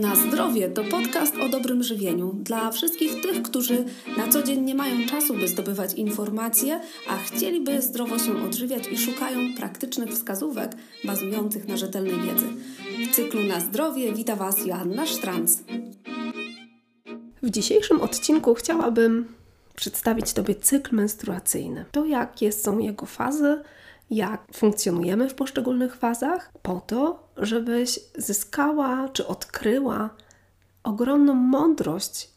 Na zdrowie to podcast o dobrym żywieniu dla wszystkich tych, którzy na co dzień nie mają czasu, by zdobywać informacje, a chcieliby zdrowo się odżywiać i szukają praktycznych wskazówek bazujących na rzetelnej wiedzy. W cyklu Na zdrowie wita Was Joanna Sztranc. W dzisiejszym odcinku chciałabym przedstawić Tobie cykl menstruacyjny. To, jakie są jego fazy, jak funkcjonujemy w poszczególnych fazach, po to, żebyś zyskała czy odkryła ogromną mądrość,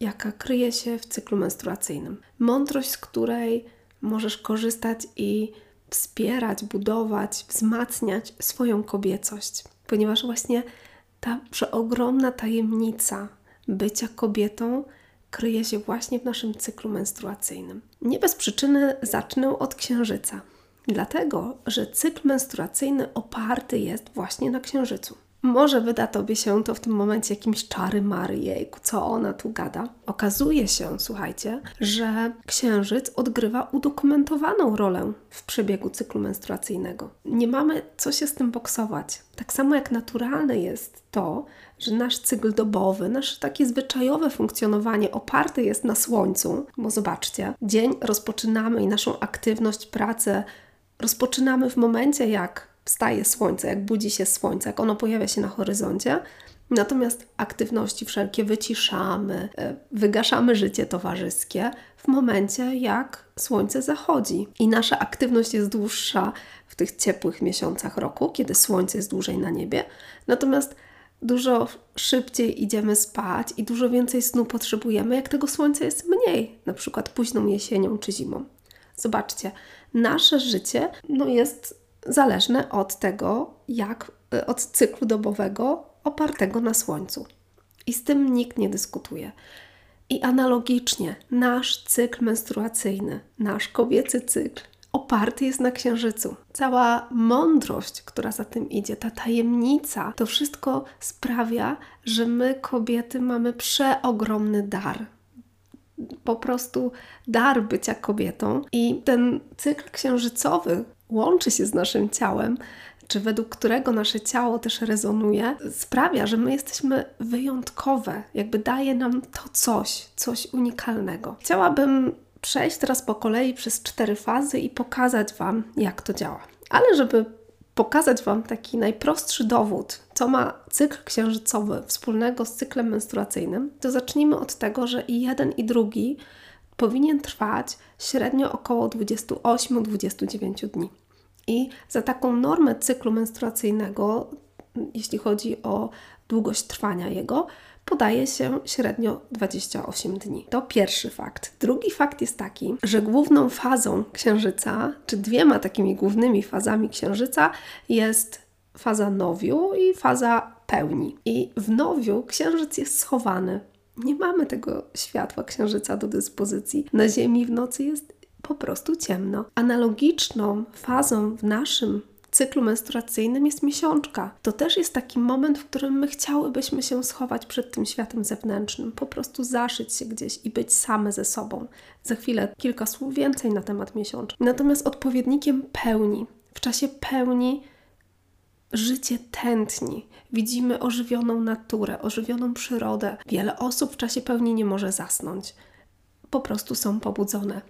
jaka kryje się w cyklu menstruacyjnym. Mądrość, z której możesz korzystać i wspierać, budować, wzmacniać swoją kobiecość, ponieważ właśnie ta przeogromna tajemnica bycia kobietą kryje się właśnie w naszym cyklu menstruacyjnym. Nie bez przyczyny zacznę od księżyca. Dlatego, że cykl menstruacyjny oparty jest właśnie na księżycu. Może wyda Tobie się to w tym momencie jakimś czary mary, co ona tu gada. Okazuje się, słuchajcie, że księżyc odgrywa udokumentowaną rolę w przebiegu cyklu menstruacyjnego. Nie mamy co się z tym boksować. Tak samo jak naturalne jest to, że nasz cykl dobowy, nasze takie zwyczajowe funkcjonowanie oparte jest na słońcu, bo zobaczcie, dzień rozpoczynamy i naszą aktywność, pracę rozpoczynamy w momencie, jak wstaje słońce, jak budzi się słońce, jak ono pojawia się na horyzoncie. Natomiast aktywności wszelkie wyciszamy, e, wygaszamy życie towarzyskie w momencie, jak słońce zachodzi. I nasza aktywność jest dłuższa w tych ciepłych miesiącach roku, kiedy słońce jest dłużej na niebie. Natomiast dużo szybciej idziemy spać i dużo więcej snu potrzebujemy, jak tego słońca jest mniej, na przykład późną jesienią czy zimą. Zobaczcie, nasze życie no, jest zależne od tego, jak e, od cyklu dobowego opartego na słońcu. I z tym nikt nie dyskutuje. I analogicznie nasz cykl menstruacyjny, nasz kobiecy cykl oparty jest na księżycu. Cała mądrość, która za tym idzie, ta tajemnica, to wszystko sprawia, że my, kobiety, mamy przeogromny dar po prostu dar bycia kobietą i ten cykl księżycowy łączy się z naszym ciałem, czy według którego nasze ciało też rezonuje, sprawia, że my jesteśmy wyjątkowe, jakby daje nam to coś, coś unikalnego. Chciałabym przejść teraz po kolei przez cztery fazy i pokazać Wam, jak to działa. Ale żeby pokazać Wam taki najprostszy dowód, co ma cykl księżycowy wspólnego z cyklem menstruacyjnym, to zacznijmy od tego, że i jeden, i drugi powinien trwać średnio około 28-29 dni. I za taką normę cyklu menstruacyjnego, jeśli chodzi o długość trwania jego, podaje się średnio 28 dni. To pierwszy fakt. Drugi fakt jest taki, że główną fazą księżyca, czy dwiema takimi głównymi fazami księżyca jest faza nowiu i faza pełni. I w nowiu księżyc jest schowany. Nie mamy tego światła księżyca do dyspozycji. Na Ziemi w nocy jest po prostu ciemno. Analogiczną fazą w naszym cyklu menstruacyjnym jest miesiączka. To też jest taki moment, w którym my chciałybyśmy się schować przed tym światem zewnętrznym, po prostu zaszyć się gdzieś i być same ze sobą. Za chwilę kilka słów więcej na temat miesiączki. Natomiast odpowiednikiem pełni, w czasie pełni życie tętni. Widzimy ożywioną naturę, ożywioną przyrodę. Wiele osób w czasie pełni nie może zasnąć. Po prostu są pobudzone.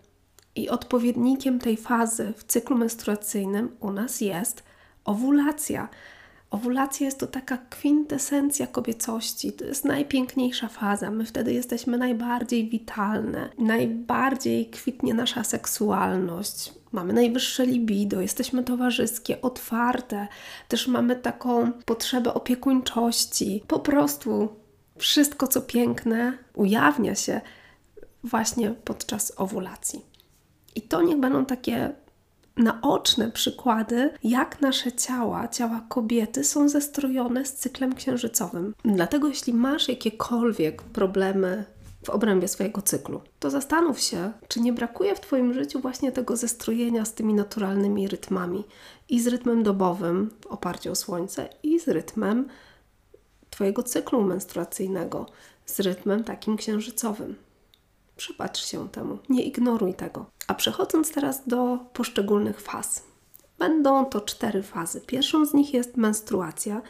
I odpowiednikiem tej fazy w cyklu menstruacyjnym u nas jest owulacja. Owulacja jest to taka kwintesencja kobiecości, to jest najpiękniejsza faza. My wtedy jesteśmy najbardziej witalne, najbardziej kwitnie nasza seksualność, mamy najwyższe libido, jesteśmy towarzyskie, otwarte, też mamy taką potrzebę opiekuńczości. Po prostu wszystko, co piękne, ujawnia się właśnie podczas owulacji. I to niech będą takie naoczne przykłady, jak nasze ciała, ciała kobiety są zestrojone z cyklem księżycowym. Dlatego, jeśli masz jakiekolwiek problemy w obrębie swojego cyklu, to zastanów się, czy nie brakuje w Twoim życiu właśnie tego zestrojenia z tymi naturalnymi rytmami i z rytmem dobowym w oparciu o słońce, i z rytmem Twojego cyklu menstruacyjnego, z rytmem takim księżycowym. Przypatrz się temu, nie ignoruj tego. A przechodząc teraz do poszczególnych faz. Będą to cztery fazy. Pierwszą z nich jest menstruacja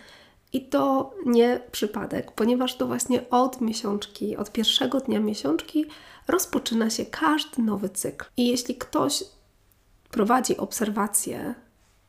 I to nie przypadek, ponieważ to właśnie od miesiączki, od pierwszego dnia miesiączki rozpoczyna się każdy nowy cykl. I jeśli ktoś prowadzi obserwację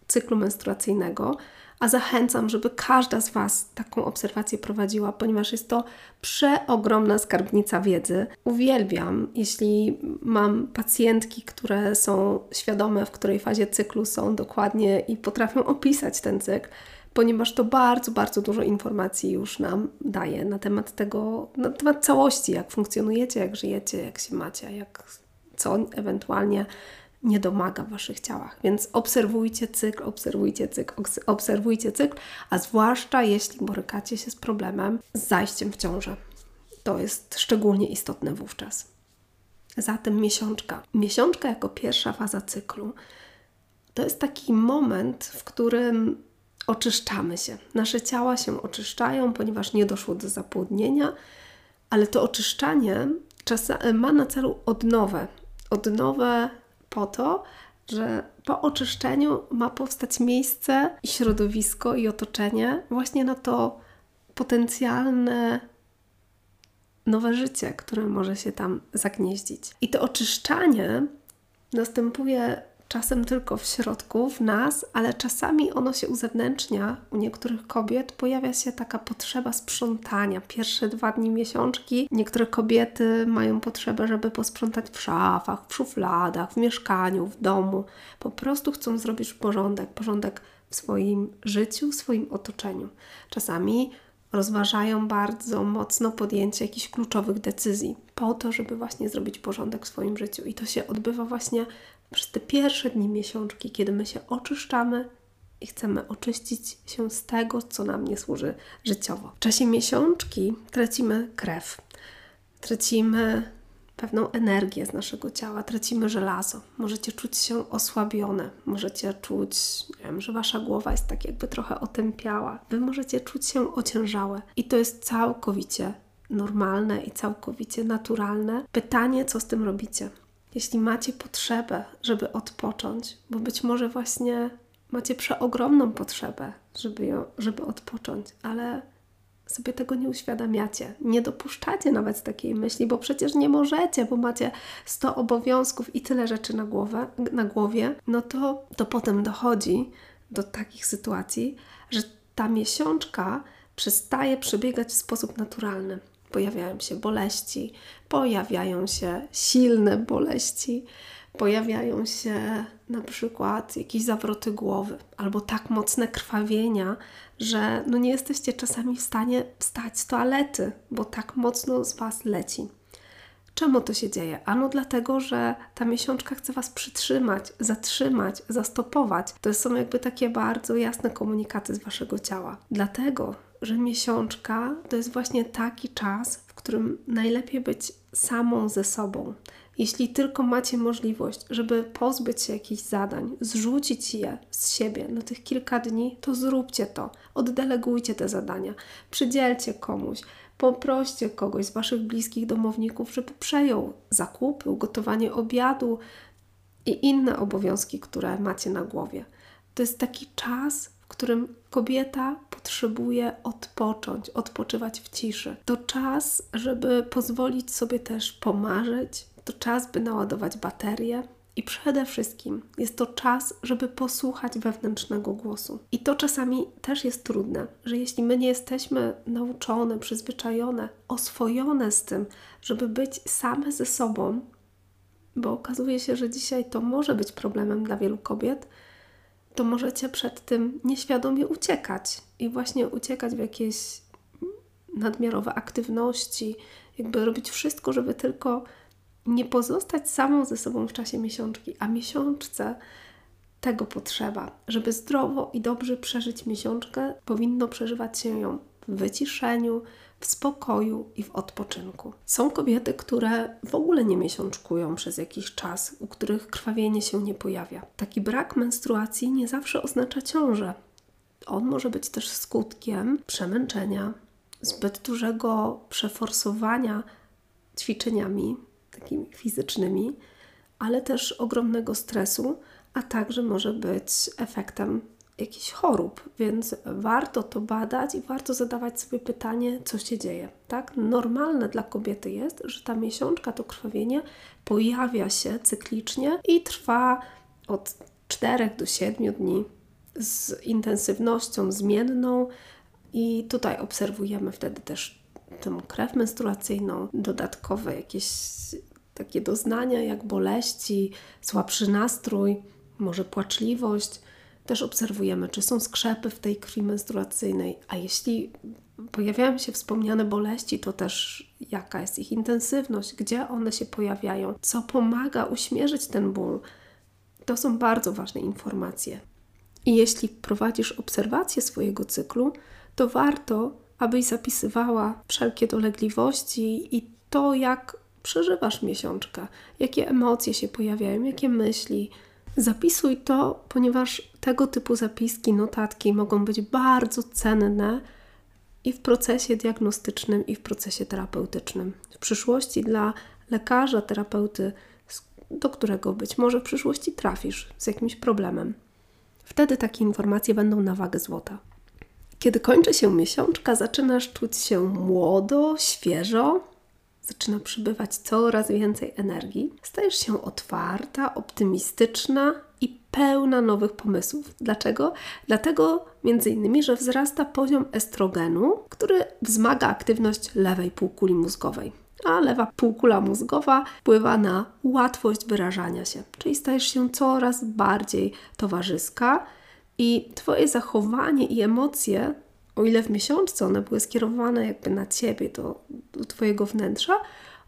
cyklu menstruacyjnego, a zachęcam, żeby każda z Was taką obserwację prowadziła, ponieważ jest to przeogromna skarbnica wiedzy. Uwielbiam, jeśli mam pacjentki, które są świadome, w której fazie cyklu są dokładnie i potrafią opisać ten cykl, ponieważ to bardzo, bardzo dużo informacji już nam daje na temat tego, na temat całości, jak funkcjonujecie, jak żyjecie, jak się macie, jak co ewentualnie nie domaga w Waszych ciałach. Więc obserwujcie cykl, obserwujcie cykl, obserwujcie cykl, a zwłaszcza jeśli borykacie się z problemem z zajściem w ciążę. To jest szczególnie istotne wówczas. Zatem miesiączka. Miesiączka jako pierwsza faza cyklu to jest taki moment, w którym oczyszczamy się. Nasze ciała się oczyszczają, ponieważ nie doszło do zapłodnienia, ale to oczyszczanie ma na celu odnowę. Odnowę po to, że po oczyszczeniu ma powstać miejsce i środowisko i otoczenie właśnie na to potencjalne nowe życie, które może się tam zagnieździć. I to oczyszczanie następuje czasem tylko w środku, w nas, ale czasami ono się uzewnętrznia. U niektórych kobiet pojawia się taka potrzeba sprzątania. Pierwsze dwa dni miesiączki niektóre kobiety mają potrzebę, żeby posprzątać w szafach, w szufladach, w mieszkaniu, w domu. Po prostu chcą zrobić porządek, porządek w swoim życiu, w swoim otoczeniu. Czasami rozważają bardzo mocno podjęcie jakichś kluczowych decyzji po to, żeby właśnie zrobić porządek w swoim życiu. I to się odbywa właśnie przez te pierwsze dni miesiączki, kiedy my się oczyszczamy i chcemy oczyścić się z tego, co nam nie służy życiowo. W czasie miesiączki tracimy krew, tracimy pewną energię z naszego ciała, tracimy żelazo. Możecie czuć się osłabione, możecie czuć, wiem, że wasza głowa jest tak jakby trochę otępiała. Wy możecie czuć się ociężałe i to jest całkowicie normalne i całkowicie naturalne. Pytanie, co z tym robicie? Jeśli macie potrzebę, żeby odpocząć, bo być może właśnie macie przeogromną potrzebę, żeby, ją, żeby odpocząć, ale sobie tego nie uświadamiacie, nie dopuszczacie nawet takiej myśli, bo przecież nie możecie, bo macie 100 obowiązków i tyle rzeczy na, głowę, na głowie, no to, to potem dochodzi do takich sytuacji, że ta miesiączka przestaje przebiegać w sposób naturalny pojawiają się boleści, pojawiają się silne boleści, pojawiają się na przykład jakieś zawroty głowy albo tak mocne krwawienia, że no nie jesteście czasami w stanie wstać z toalety, bo tak mocno z Was leci. Czemu to się dzieje? Ano dlatego, że ta miesiączka chce Was przytrzymać, zatrzymać, zastopować. To są jakby takie bardzo jasne komunikaty z Waszego ciała. Dlatego, że miesiączka to jest właśnie taki czas, w którym najlepiej być samą ze sobą. Jeśli tylko macie możliwość, żeby pozbyć się jakichś zadań, zrzucić je z siebie na tych kilka dni, to zróbcie to. Oddelegujcie te zadania, przydzielcie komuś, poproście kogoś z Waszych bliskich domowników, żeby przejął zakupy, ugotowanie obiadu i inne obowiązki, które macie na głowie. To jest taki czas, którym kobieta potrzebuje odpocząć, odpoczywać w ciszy. To czas, żeby pozwolić sobie też pomarzyć, to czas, by naładować baterię. I przede wszystkim jest to czas, żeby posłuchać wewnętrznego głosu. I to czasami też jest trudne, że jeśli my nie jesteśmy nauczone, przyzwyczajone, oswojone z tym, żeby być same ze sobą, bo okazuje się, że dzisiaj to może być problemem dla wielu kobiet, to możecie przed tym nieświadomie uciekać i właśnie uciekać w jakieś nadmiarowe aktywności, jakby robić wszystko, żeby tylko nie pozostać samą ze sobą w czasie miesiączki, a miesiączce tego potrzeba. Żeby zdrowo i dobrze przeżyć miesiączkę, powinno przeżywać się ją w wyciszeniu, w spokoju i w odpoczynku. Są kobiety, które w ogóle nie miesiączkują przez jakiś czas, u których krwawienie się nie pojawia. Taki brak menstruacji nie zawsze oznacza ciążę. On może być też skutkiem przemęczenia, zbyt dużego przeforsowania ćwiczeniami takimi fizycznymi, ale też ogromnego stresu, a także może być efektem jakichś chorób, więc warto to badać i warto zadawać sobie pytanie, co się dzieje. Tak? Normalne dla kobiety jest, że ta miesiączka, to krwawienie pojawia się cyklicznie i trwa od 4 do 7 dni z intensywnością zmienną i tutaj obserwujemy wtedy też tę krew menstruacyjną, dodatkowe jakieś takie doznania jak boleści, słabszy nastrój, może płaczliwość. Też obserwujemy, czy są skrzepy w tej krwi menstruacyjnej, a jeśli pojawiają się wspomniane boleści, to też jaka jest ich intensywność, gdzie one się pojawiają, co pomaga uśmierzyć ten ból. To są bardzo ważne informacje. I jeśli prowadzisz obserwację swojego cyklu, to warto, abyś zapisywała wszelkie dolegliwości i to, jak przeżywasz miesiączkę, jakie emocje się pojawiają, jakie myśli. Zapisuj to, ponieważ tego typu zapiski, notatki mogą być bardzo cenne i w procesie diagnostycznym, i w procesie terapeutycznym. W przyszłości dla lekarza, terapeuty, do którego być może w przyszłości trafisz z jakimś problemem. Wtedy takie informacje będą na wagę złota. Kiedy kończy się miesiączka, zaczynasz czuć się młodo, świeżo, zaczyna przybywać coraz więcej energii, stajesz się otwarta, optymistyczna i pełna nowych pomysłów. Dlaczego? Dlatego między innymi, że wzrasta poziom estrogenu, który wzmaga aktywność lewej półkuli mózgowej. A lewa półkula mózgowa wpływa na łatwość wyrażania się, czyli stajesz się coraz bardziej towarzyska i Twoje zachowanie i emocje o ile w miesiączce one były skierowane jakby na ciebie, do, do twojego wnętrza,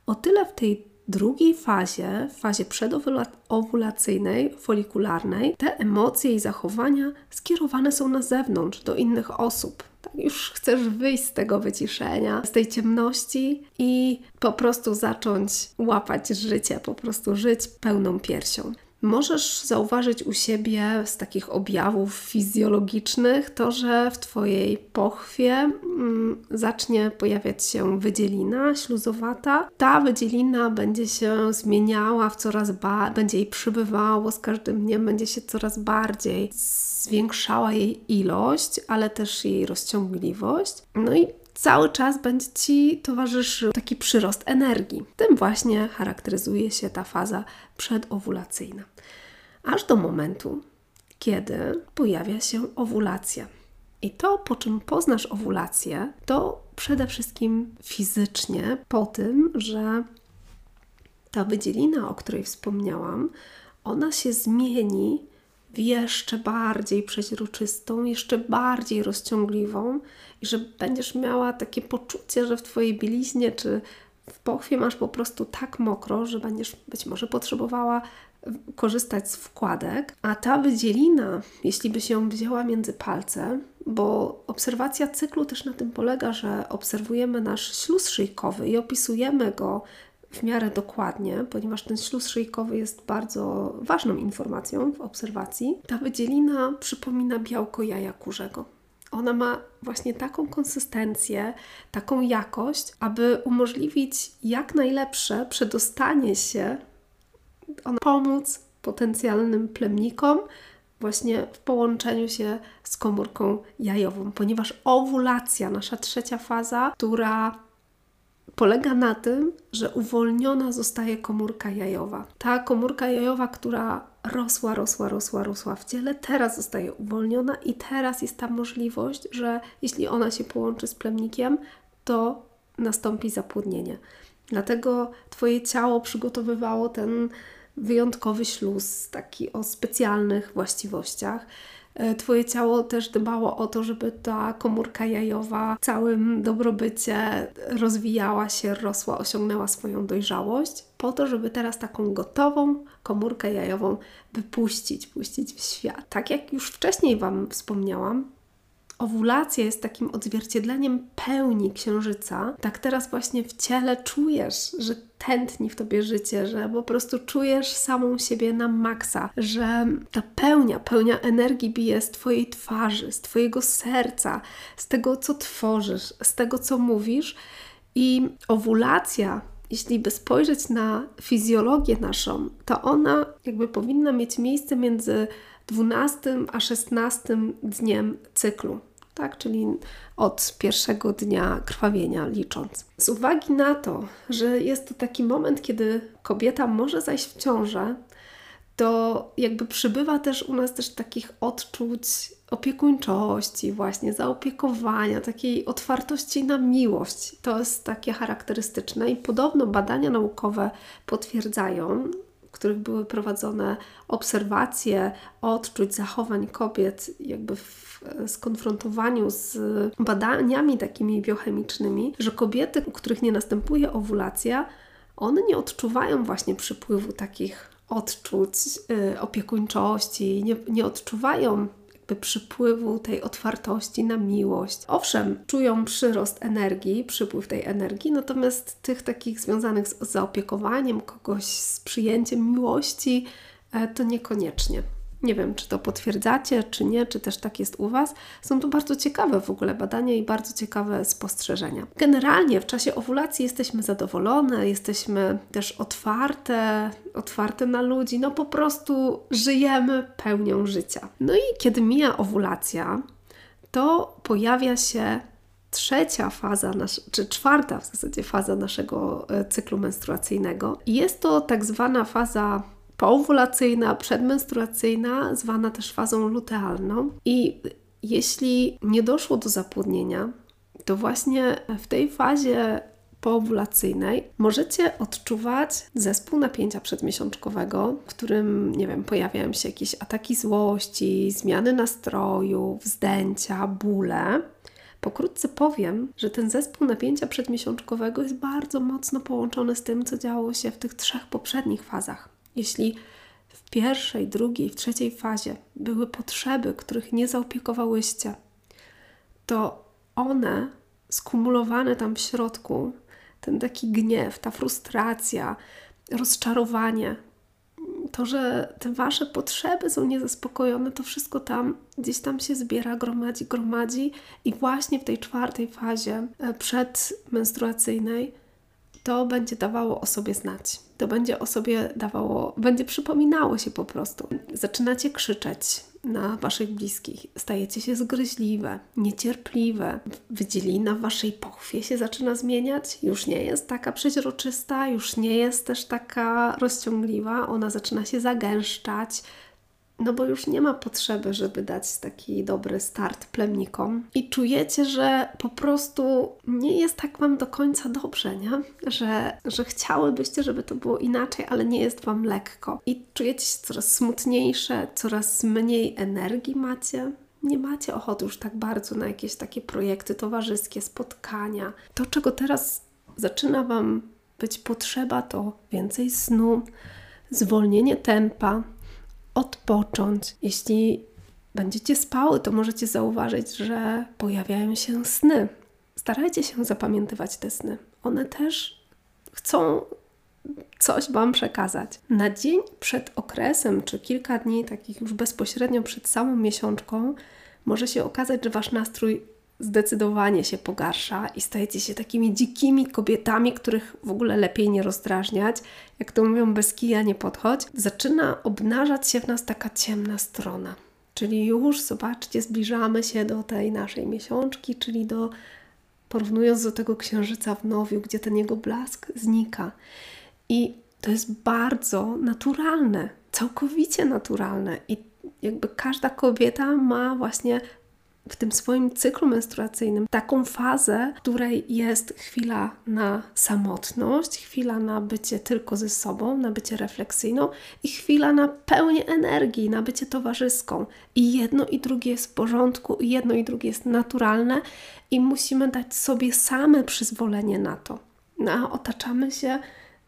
o tyle w tej drugiej fazie, w fazie przedowulacyjnej, folikularnej, te emocje i zachowania skierowane są na zewnątrz, do innych osób. Tak już chcesz wyjść z tego wyciszenia, z tej ciemności i po prostu zacząć łapać życie, po prostu żyć pełną piersią. Możesz zauważyć u siebie z takich objawów fizjologicznych to, że w Twojej pochwie mm, zacznie pojawiać się wydzielina śluzowata. Ta wydzielina będzie się zmieniała w coraz bardziej, będzie jej przybywało z każdym dniem, będzie się coraz bardziej zwiększała jej ilość, ale też jej rozciągliwość. No i cały czas będzie Ci towarzyszył taki przyrost energii. Tym właśnie charakteryzuje się ta faza przedowulacyjna. Aż do momentu, kiedy pojawia się owulacja. I to, po czym poznasz owulację, to przede wszystkim fizycznie po tym, że ta wydzielina, o której wspomniałam, ona się zmieni w jeszcze bardziej przeźroczystą, jeszcze bardziej rozciągliwą i że będziesz miała takie poczucie, że w Twojej bieliźnie czy w pochwie masz po prostu tak mokro, że będziesz być może potrzebowała korzystać z wkładek, a ta wydzielina, jeśli by się wzięła między palce, bo obserwacja cyklu też na tym polega, że obserwujemy nasz śluz szyjkowy i opisujemy go w miarę dokładnie, ponieważ ten śluz szyjkowy jest bardzo ważną informacją w obserwacji. Ta wydzielina przypomina białko jaja kurzego. Ona ma właśnie taką konsystencję, taką jakość, aby umożliwić jak najlepsze przedostanie się, ona pomóc potencjalnym plemnikom właśnie w połączeniu się z komórką jajową, ponieważ owulacja, nasza trzecia faza, która polega na tym, że uwolniona zostaje komórka jajowa. Ta komórka jajowa, która rosła, rosła, rosła, rosła w ciele, teraz zostaje uwolniona i teraz jest ta możliwość, że jeśli ona się połączy z plemnikiem, to nastąpi zapłodnienie. Dlatego Twoje ciało przygotowywało ten wyjątkowy śluz, taki o specjalnych właściwościach. E, twoje ciało też dbało o to, żeby ta komórka jajowa w całym dobrobycie rozwijała się, rosła, osiągnęła swoją dojrzałość, po to, żeby teraz taką gotową komórkę jajową wypuścić, puścić w świat. Tak jak już wcześniej Wam wspomniałam, owulacja jest takim odzwierciedleniem pełni księżyca, tak teraz właśnie w ciele czujesz, że tętni w tobie życie, że po prostu czujesz samą siebie na maksa, że ta pełnia, pełnia energii bije z twojej twarzy, z twojego serca, z tego, co tworzysz, z tego, co mówisz. I owulacja jeśli by spojrzeć na fizjologię naszą, to ona jakby powinna mieć miejsce między 12 a 16 dniem cyklu tak, czyli od pierwszego dnia krwawienia licząc. Z uwagi na to, że jest to taki moment, kiedy kobieta może zajść w ciążę, to jakby przybywa też u nas też takich odczuć opiekuńczości, właśnie zaopiekowania, takiej otwartości na miłość. To jest takie charakterystyczne i podobno badania naukowe potwierdzają, których były prowadzone obserwacje odczuć, zachowań kobiet, jakby w skonfrontowaniu z badaniami takimi biochemicznymi, że kobiety, u których nie następuje owulacja, one nie odczuwają właśnie przypływu takich odczuć yy, opiekuńczości, nie, nie odczuwają jakby przypływu tej otwartości na miłość. Owszem, czują przyrost energii, przypływ tej energii, natomiast tych takich związanych z zaopiekowaniem kogoś, z przyjęciem miłości, e, to niekoniecznie. Nie wiem, czy to potwierdzacie, czy nie, czy też tak jest u Was. Są to bardzo ciekawe w ogóle badania i bardzo ciekawe spostrzeżenia. Generalnie w czasie owulacji jesteśmy zadowolone, jesteśmy też otwarte, otwarte na ludzi, no po prostu żyjemy pełnią życia. No i kiedy mija owulacja, to pojawia się trzecia faza, czy czwarta w zasadzie faza naszego e, cyklu menstruacyjnego. Jest to tak zwana faza poowulacyjna, przedmenstruacyjna, zwana też fazą lutealną. I jeśli nie doszło do zapłodnienia, to właśnie w tej fazie poowulacyjnej możecie odczuwać zespół napięcia przedmiesiączkowego, w którym, nie wiem, pojawiają się jakieś ataki złości, zmiany nastroju, wzdęcia, bóle. Pokrótce powiem, że ten zespół napięcia przedmiesiączkowego jest bardzo mocno połączony z tym, co działo się w tych trzech poprzednich fazach. Jeśli w pierwszej, drugiej, w trzeciej fazie były potrzeby, których nie zaopiekowałyście, to one skumulowane tam w środku, ten taki gniew, ta frustracja, rozczarowanie, to, że te wasze potrzeby są niezaspokojone, to wszystko tam gdzieś tam się zbiera, gromadzi, gromadzi i właśnie w tej czwartej fazie e, przedmenstruacyjnej to będzie dawało o sobie znać. To będzie o sobie dawało, będzie przypominało się po prostu. Zaczynacie krzyczeć na waszych bliskich, stajecie się zgryźliwe, niecierpliwe. Wydzielina w waszej pochwie się zaczyna zmieniać, już nie jest taka przeźroczysta, już nie jest też taka rozciągliwa, ona zaczyna się zagęszczać, no bo już nie ma potrzeby, żeby dać taki dobry start plemnikom i czujecie, że po prostu nie jest tak Wam do końca dobrze, nie? Że, że chciałybyście, żeby to było inaczej, ale nie jest Wam lekko. I czujecie się coraz smutniejsze, coraz mniej energii macie. Nie macie ochoty już tak bardzo na jakieś takie projekty towarzyskie, spotkania. To, czego teraz zaczyna Wam być potrzeba, to więcej snu, zwolnienie tempa, odpocząć. Jeśli będziecie spały, to możecie zauważyć, że pojawiają się sny. Starajcie się zapamiętywać te sny. One też chcą coś Wam przekazać. Na dzień przed okresem, czy kilka dni, takich już bezpośrednio przed samą miesiączką, może się okazać, że Wasz nastrój zdecydowanie się pogarsza i stajecie się takimi dzikimi kobietami, których w ogóle lepiej nie rozdrażniać. Jak to mówią, bez kija nie podchodź. Zaczyna obnażać się w nas taka ciemna strona. Czyli już, zobaczcie, zbliżamy się do tej naszej miesiączki, czyli do, porównując do tego księżyca w nowiu, gdzie ten jego blask znika. I to jest bardzo naturalne, całkowicie naturalne. I jakby każda kobieta ma właśnie w tym swoim cyklu menstruacyjnym taką fazę, w której jest chwila na samotność, chwila na bycie tylko ze sobą, na bycie refleksyjną i chwila na pełnię energii, na bycie towarzyską. I jedno i drugie jest w porządku, i jedno i drugie jest naturalne i musimy dać sobie same przyzwolenie na to. No, otaczamy się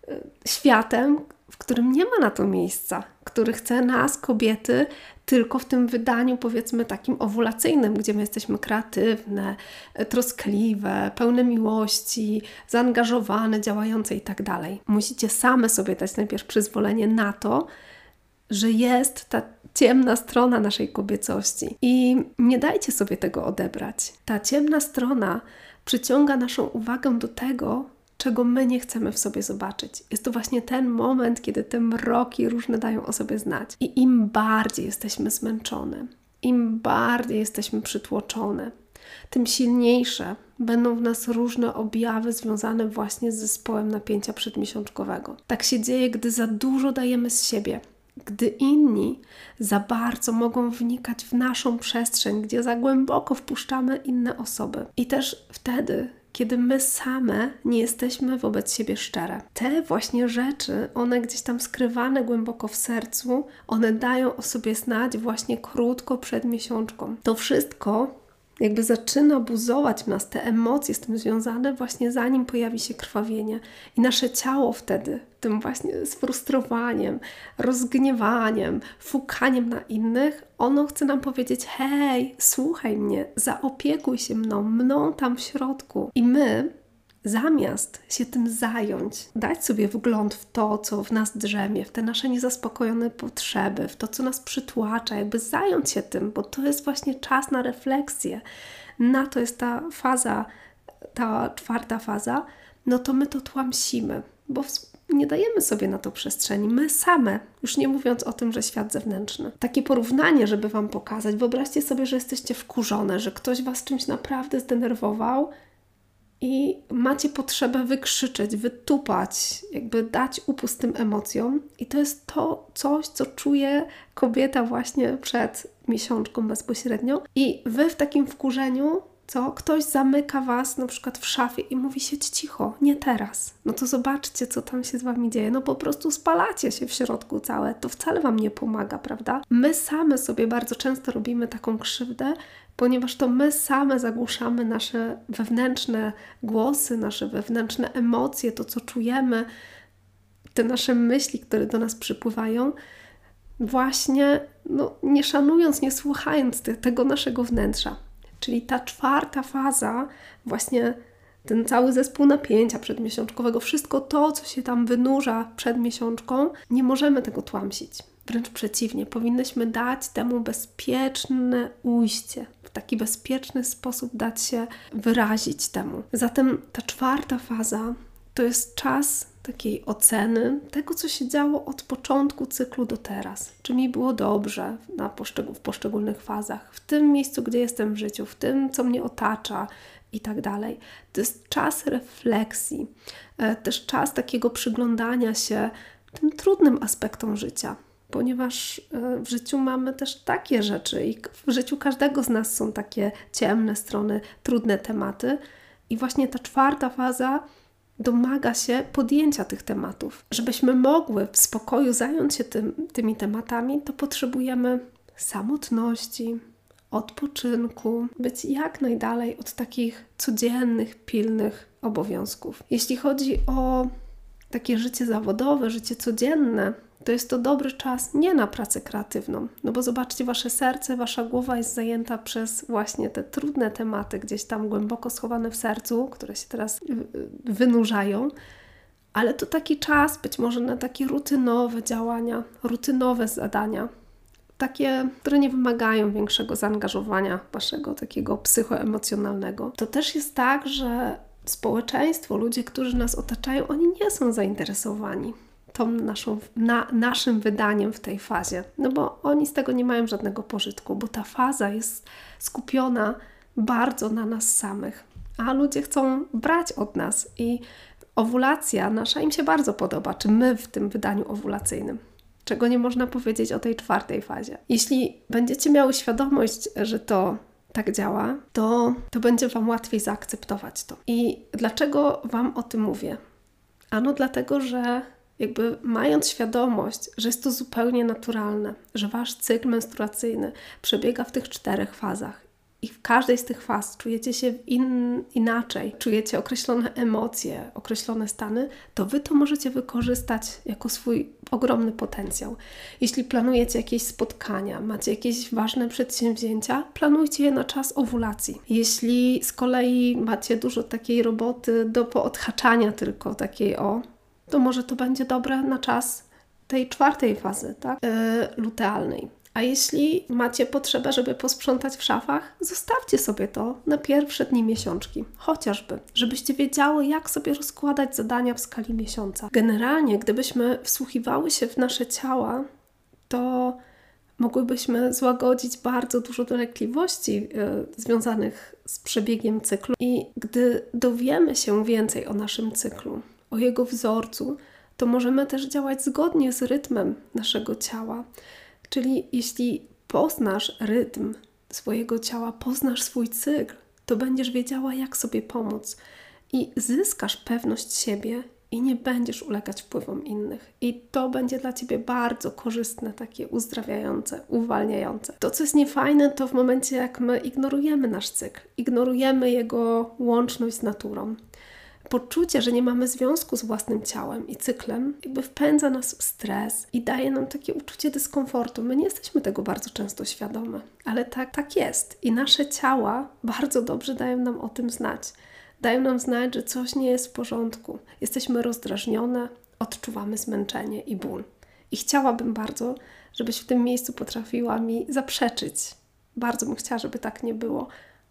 y, światem, w którym nie ma na to miejsca, który chce nas, kobiety, tylko w tym wydaniu, powiedzmy, takim owulacyjnym, gdzie my jesteśmy kreatywne, troskliwe, pełne miłości, zaangażowane, działające i tak dalej. Musicie same sobie dać najpierw przyzwolenie na to, że jest ta ciemna strona naszej kobiecości. I nie dajcie sobie tego odebrać. Ta ciemna strona przyciąga naszą uwagę do tego, czego my nie chcemy w sobie zobaczyć. Jest to właśnie ten moment, kiedy te mroki różne dają o sobie znać. I im bardziej jesteśmy zmęczone, im bardziej jesteśmy przytłoczone, tym silniejsze będą w nas różne objawy związane właśnie z zespołem napięcia przedmiesiączkowego. Tak się dzieje, gdy za dużo dajemy z siebie, gdy inni za bardzo mogą wnikać w naszą przestrzeń, gdzie za głęboko wpuszczamy inne osoby. I też wtedy, kiedy my same nie jesteśmy wobec siebie szczere. Te właśnie rzeczy, one gdzieś tam skrywane głęboko w sercu, one dają o sobie znać właśnie krótko przed miesiączką. To wszystko jakby zaczyna buzować w nas te emocje z tym związane, właśnie zanim pojawi się krwawienie. I nasze ciało wtedy, tym właśnie sfrustrowaniem, rozgniewaniem, fukaniem na innych, ono chce nam powiedzieć: hej, słuchaj mnie, zaopiekuj się mną, mną tam w środku. I my zamiast się tym zająć, dać sobie wgląd w to, co w nas drzemie, w te nasze niezaspokojone potrzeby, w to, co nas przytłacza, jakby zająć się tym, bo to jest właśnie czas na refleksję. Na to jest ta faza, ta czwarta faza, no to my to tłamsimy, bo nie dajemy sobie na to przestrzeni. My same, już nie mówiąc o tym, że świat zewnętrzny. Takie porównanie, żeby Wam pokazać. Wyobraźcie sobie, że jesteście wkurzone, że ktoś Was czymś naprawdę zdenerwował i macie potrzebę wykrzyczeć, wytupać, jakby dać upust tym emocjom. I to jest to coś, co czuje kobieta właśnie przed miesiączką bezpośrednio. I wy w takim wkurzeniu co? Ktoś zamyka was na przykład w szafie i mówi siedź cicho, nie teraz. No to zobaczcie, co tam się z wami dzieje. No po prostu spalacie się w środku całe. To wcale wam nie pomaga, prawda? My same sobie bardzo często robimy taką krzywdę, ponieważ to my same zagłuszamy nasze wewnętrzne głosy, nasze wewnętrzne emocje, to co czujemy, te nasze myśli, które do nas przypływają, właśnie no, nie szanując, nie słuchając te, tego naszego wnętrza. Czyli ta czwarta faza, właśnie ten cały zespół napięcia przedmiesiączkowego, wszystko to, co się tam wynurza przed miesiączką, nie możemy tego tłamsić. Wręcz przeciwnie, powinnyśmy dać temu bezpieczne ujście, taki bezpieczny sposób dać się wyrazić temu. Zatem ta czwarta faza to jest czas takiej oceny tego, co się działo od początku cyklu do teraz. Czy mi było dobrze na poszczegól w poszczególnych fazach, w tym miejscu, gdzie jestem w życiu, w tym, co mnie otacza i tak dalej. To jest czas refleksji, e, też czas takiego przyglądania się tym trudnym aspektom życia. Ponieważ e, w życiu mamy też takie rzeczy, i w życiu każdego z nas są takie ciemne strony, trudne tematy. I właśnie ta czwarta faza domaga się podjęcia tych tematów. Żebyśmy mogły w spokoju zająć się tym, tymi tematami, to potrzebujemy samotności, odpoczynku, być jak najdalej od takich codziennych, pilnych obowiązków. Jeśli chodzi o takie życie zawodowe, życie codzienne, to jest to dobry czas nie na pracę kreatywną. No bo zobaczcie, wasze serce, wasza głowa jest zajęta przez właśnie te trudne tematy, gdzieś tam głęboko schowane w sercu, które się teraz wynurzają. Ale to taki czas być może na takie rutynowe działania, rutynowe zadania, takie, które nie wymagają większego zaangażowania waszego takiego psychoemocjonalnego. To też jest tak, że społeczeństwo, ludzie, którzy nas otaczają, oni nie są zainteresowani tą naszą, na, naszym wydaniem w tej fazie. No bo oni z tego nie mają żadnego pożytku, bo ta faza jest skupiona bardzo na nas samych, a ludzie chcą brać od nas i owulacja nasza im się bardzo podoba, czy my w tym wydaniu owulacyjnym. Czego nie można powiedzieć o tej czwartej fazie. Jeśli będziecie miały świadomość, że to tak działa, to, to będzie Wam łatwiej zaakceptować to. I dlaczego Wam o tym mówię? Ano dlatego, że jakby mając świadomość, że jest to zupełnie naturalne, że wasz cykl menstruacyjny przebiega w tych czterech fazach i w każdej z tych faz czujecie się in, inaczej, czujecie określone emocje, określone stany, to wy to możecie wykorzystać jako swój ogromny potencjał. Jeśli planujecie jakieś spotkania, macie jakieś ważne przedsięwzięcia, planujcie je na czas owulacji. Jeśli z kolei macie dużo takiej roboty do poodhaczania tylko takiej o to może to będzie dobre na czas tej czwartej fazy, tak? Yy, lutealnej. A jeśli macie potrzebę, żeby posprzątać w szafach, zostawcie sobie to na pierwsze dni miesiączki, chociażby, żebyście wiedziały, jak sobie rozkładać zadania w skali miesiąca. Generalnie, gdybyśmy wsłuchiwały się w nasze ciała, to mogłybyśmy złagodzić bardzo dużo dolegliwości y, związanych z przebiegiem cyklu. I gdy dowiemy się więcej o naszym cyklu, o jego wzorcu, to możemy też działać zgodnie z rytmem naszego ciała. Czyli jeśli poznasz rytm swojego ciała, poznasz swój cykl, to będziesz wiedziała, jak sobie pomóc i zyskasz pewność siebie i nie będziesz ulegać wpływom innych. I to będzie dla ciebie bardzo korzystne, takie uzdrawiające, uwalniające. To, co jest niefajne, to w momencie, jak my ignorujemy nasz cykl, ignorujemy jego łączność z naturą. Poczucie, że nie mamy związku z własnym ciałem i cyklem, jakby wpędza nas w stres i daje nam takie uczucie dyskomfortu. My nie jesteśmy tego bardzo często świadome, ale tak, tak jest. I nasze ciała bardzo dobrze dają nam o tym znać dają nam znać, że coś nie jest w porządku. Jesteśmy rozdrażnione, odczuwamy zmęczenie i ból. I chciałabym bardzo, żebyś w tym miejscu potrafiła mi zaprzeczyć. Bardzo bym chciała, żeby tak nie było,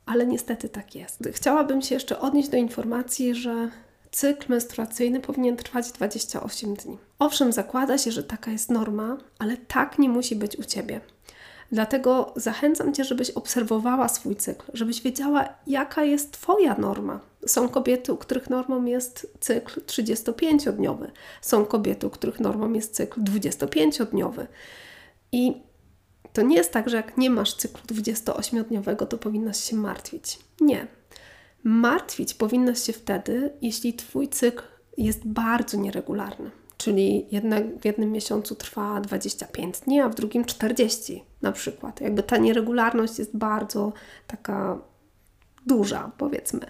ale niestety tak jest. Chciałabym się jeszcze odnieść do informacji, że cykl menstruacyjny powinien trwać 28 dni. Owszem, zakłada się, że taka jest norma, ale tak nie musi być u ciebie. Dlatego zachęcam Cię, żebyś obserwowała swój cykl, żebyś wiedziała, jaka jest Twoja norma. Są kobiety, u których normą jest cykl 35-dniowy, są kobiety, u których normą jest cykl 25-dniowy. I to nie jest tak, że jak nie masz cyklu 28-dniowego, to powinnaś się martwić. Nie. Martwić powinnaś się wtedy, jeśli Twój cykl jest bardzo nieregularny czyli w jednym miesiącu trwa 25 dni, a w drugim 40 na przykład. Jakby ta nieregularność jest bardzo taka duża, powiedzmy.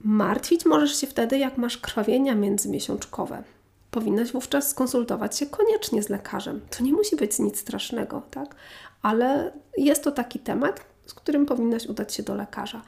Martwić możesz się wtedy, jak masz krwawienia międzymiesiączkowe. Powinnaś wówczas skonsultować się koniecznie z lekarzem. To nie musi być nic strasznego, tak? Ale jest to taki temat, z którym powinnaś udać się do lekarza.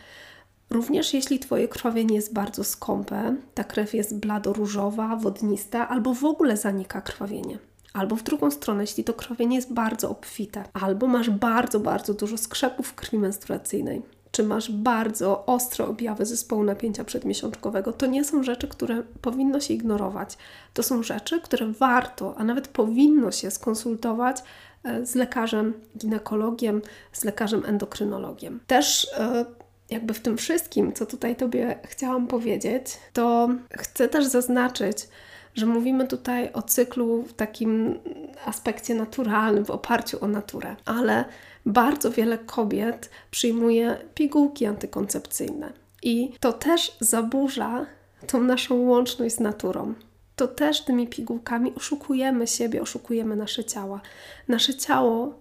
Również jeśli Twoje krwawienie jest bardzo skąpe, ta krew jest blado-różowa, wodnista, albo w ogóle zanika krwawienie. Albo w drugą stronę, jeśli to krwawienie jest bardzo obfite, albo masz bardzo, bardzo dużo skrzepów krwi menstruacyjnej, czy masz bardzo ostre objawy zespołu napięcia przedmiesiączkowego, to nie są rzeczy, które powinno się ignorować. To są rzeczy, które warto, a nawet powinno się skonsultować e, z lekarzem ginekologiem, z lekarzem endokrynologiem. Też e, jakby w tym wszystkim, co tutaj Tobie chciałam powiedzieć, to chcę też zaznaczyć, że mówimy tutaj o cyklu w takim aspekcie naturalnym, w oparciu o naturę, ale bardzo wiele kobiet przyjmuje pigułki antykoncepcyjne i to też zaburza tą naszą łączność z naturą. To też tymi pigułkami oszukujemy siebie, oszukujemy nasze ciała. Nasze ciało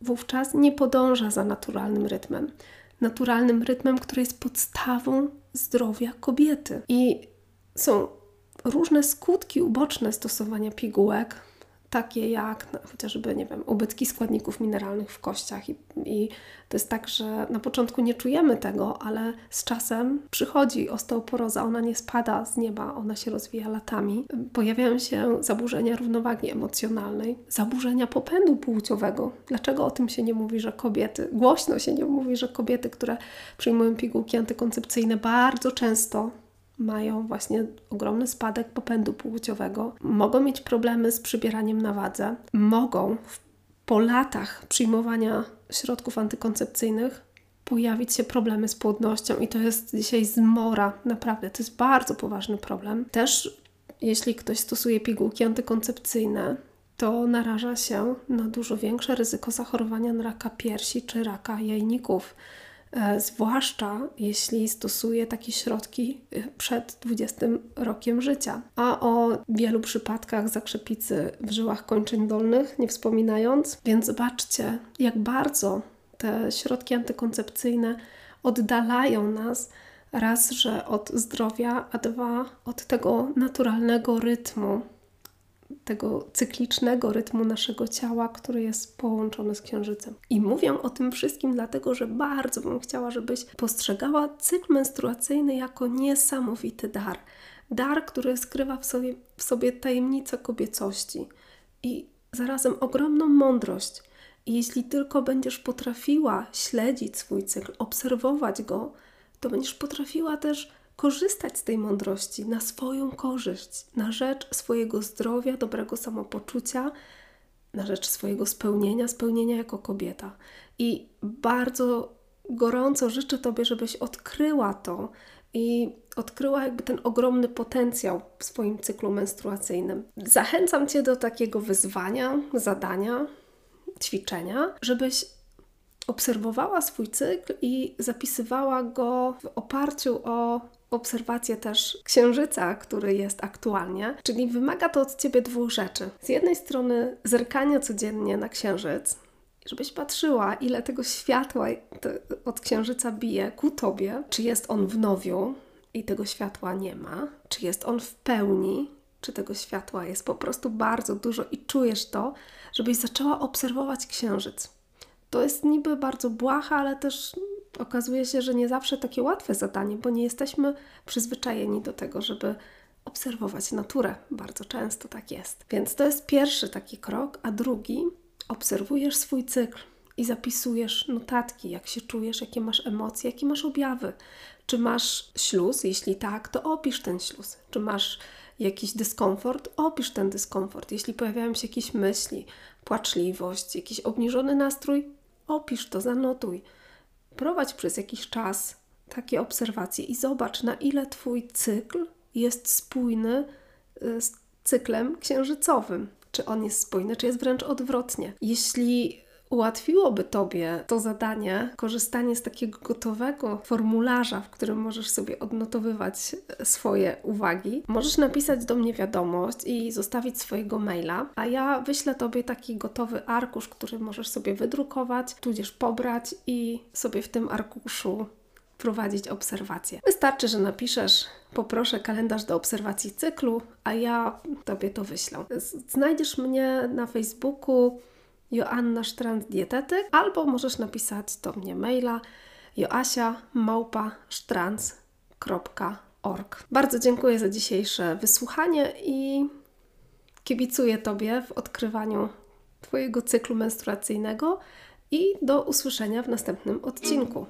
wówczas nie podąża za naturalnym rytmem naturalnym rytmem, który jest podstawą zdrowia kobiety. I są różne skutki uboczne stosowania pigułek, takie jak no, chociażby, nie wiem, ubytki składników mineralnych w kościach. I, I to jest tak, że na początku nie czujemy tego, ale z czasem przychodzi osteoporoza, ona nie spada z nieba, ona się rozwija latami. Pojawiają się zaburzenia równowagi emocjonalnej, zaburzenia popędu płciowego. Dlaczego o tym się nie mówi, że kobiety, głośno się nie mówi, że kobiety, które przyjmują pigułki antykoncepcyjne, bardzo często mają właśnie ogromny spadek popędu płciowego, mogą mieć problemy z przybieraniem na wadze, mogą po latach przyjmowania środków antykoncepcyjnych pojawić się problemy z płodnością i to jest dzisiaj zmora, naprawdę, to jest bardzo poważny problem. Też jeśli ktoś stosuje pigułki antykoncepcyjne, to naraża się na dużo większe ryzyko zachorowania na raka piersi czy raka jajników. E, zwłaszcza jeśli stosuje takie środki e, przed 20 rokiem życia. A o wielu przypadkach zakrzepicy w żyłach kończyn dolnych nie wspominając, więc zobaczcie, jak bardzo te środki antykoncepcyjne oddalają nas raz, że od zdrowia, a dwa od tego naturalnego rytmu, tego cyklicznego rytmu naszego ciała, który jest połączony z księżycem. I mówię o tym wszystkim dlatego, że bardzo bym chciała, żebyś postrzegała cykl menstruacyjny jako niesamowity dar. Dar, który skrywa w sobie, w sobie tajemnicę kobiecości i zarazem ogromną mądrość. I jeśli tylko będziesz potrafiła śledzić swój cykl, obserwować go, to będziesz potrafiła też korzystać z tej mądrości na swoją korzyść, na rzecz swojego zdrowia, dobrego samopoczucia, na rzecz swojego spełnienia, spełnienia jako kobieta. I bardzo gorąco życzę Tobie, żebyś odkryła to i odkryła jakby ten ogromny potencjał w swoim cyklu menstruacyjnym. Zachęcam Cię do takiego wyzwania, zadania, ćwiczenia, żebyś obserwowała swój cykl i zapisywała go w oparciu o obserwację też księżyca, który jest aktualnie. Czyli wymaga to od ciebie dwóch rzeczy. Z jednej strony zerkania codziennie na księżyc, żebyś patrzyła, ile tego światła od księżyca bije ku tobie, czy jest on w nowiu i tego światła nie ma, czy jest on w pełni, czy tego światła jest po prostu bardzo dużo i czujesz to, żebyś zaczęła obserwować księżyc. To jest niby bardzo błaha, ale też okazuje się, że nie zawsze takie łatwe zadanie, bo nie jesteśmy przyzwyczajeni do tego, żeby obserwować naturę. Bardzo często tak jest. Więc to jest pierwszy taki krok, a drugi obserwujesz swój cykl i zapisujesz notatki, jak się czujesz, jakie masz emocje, jakie masz objawy. Czy masz śluz? Jeśli tak, to opisz ten śluz. Czy masz jakiś dyskomfort? Opisz ten dyskomfort. Jeśli pojawiają się jakieś myśli, płaczliwość, jakiś obniżony nastrój, opisz to, zanotuj. Prowadź przez jakiś czas takie obserwacje i zobacz, na ile Twój cykl jest spójny y, z cyklem księżycowym. Czy on jest spójny, czy jest wręcz odwrotnie. Jeśli ułatwiłoby Tobie to zadanie, korzystanie z takiego gotowego formularza, w którym możesz sobie odnotowywać swoje uwagi. Możesz napisać do mnie wiadomość i zostawić swojego maila, a ja wyślę Tobie taki gotowy arkusz, który możesz sobie wydrukować, tudzież pobrać i sobie w tym arkuszu prowadzić obserwacje. Wystarczy, że napiszesz, poproszę kalendarz do obserwacji cyklu, a ja Tobie to wyślę. Znajdziesz mnie na Facebooku Joanna Sztrand Dietetyk, albo możesz napisać do mnie maila joasia Bardzo dziękuję za dzisiejsze wysłuchanie i kibicuję Tobie w odkrywaniu Twojego cyklu menstruacyjnego i do usłyszenia w następnym odcinku.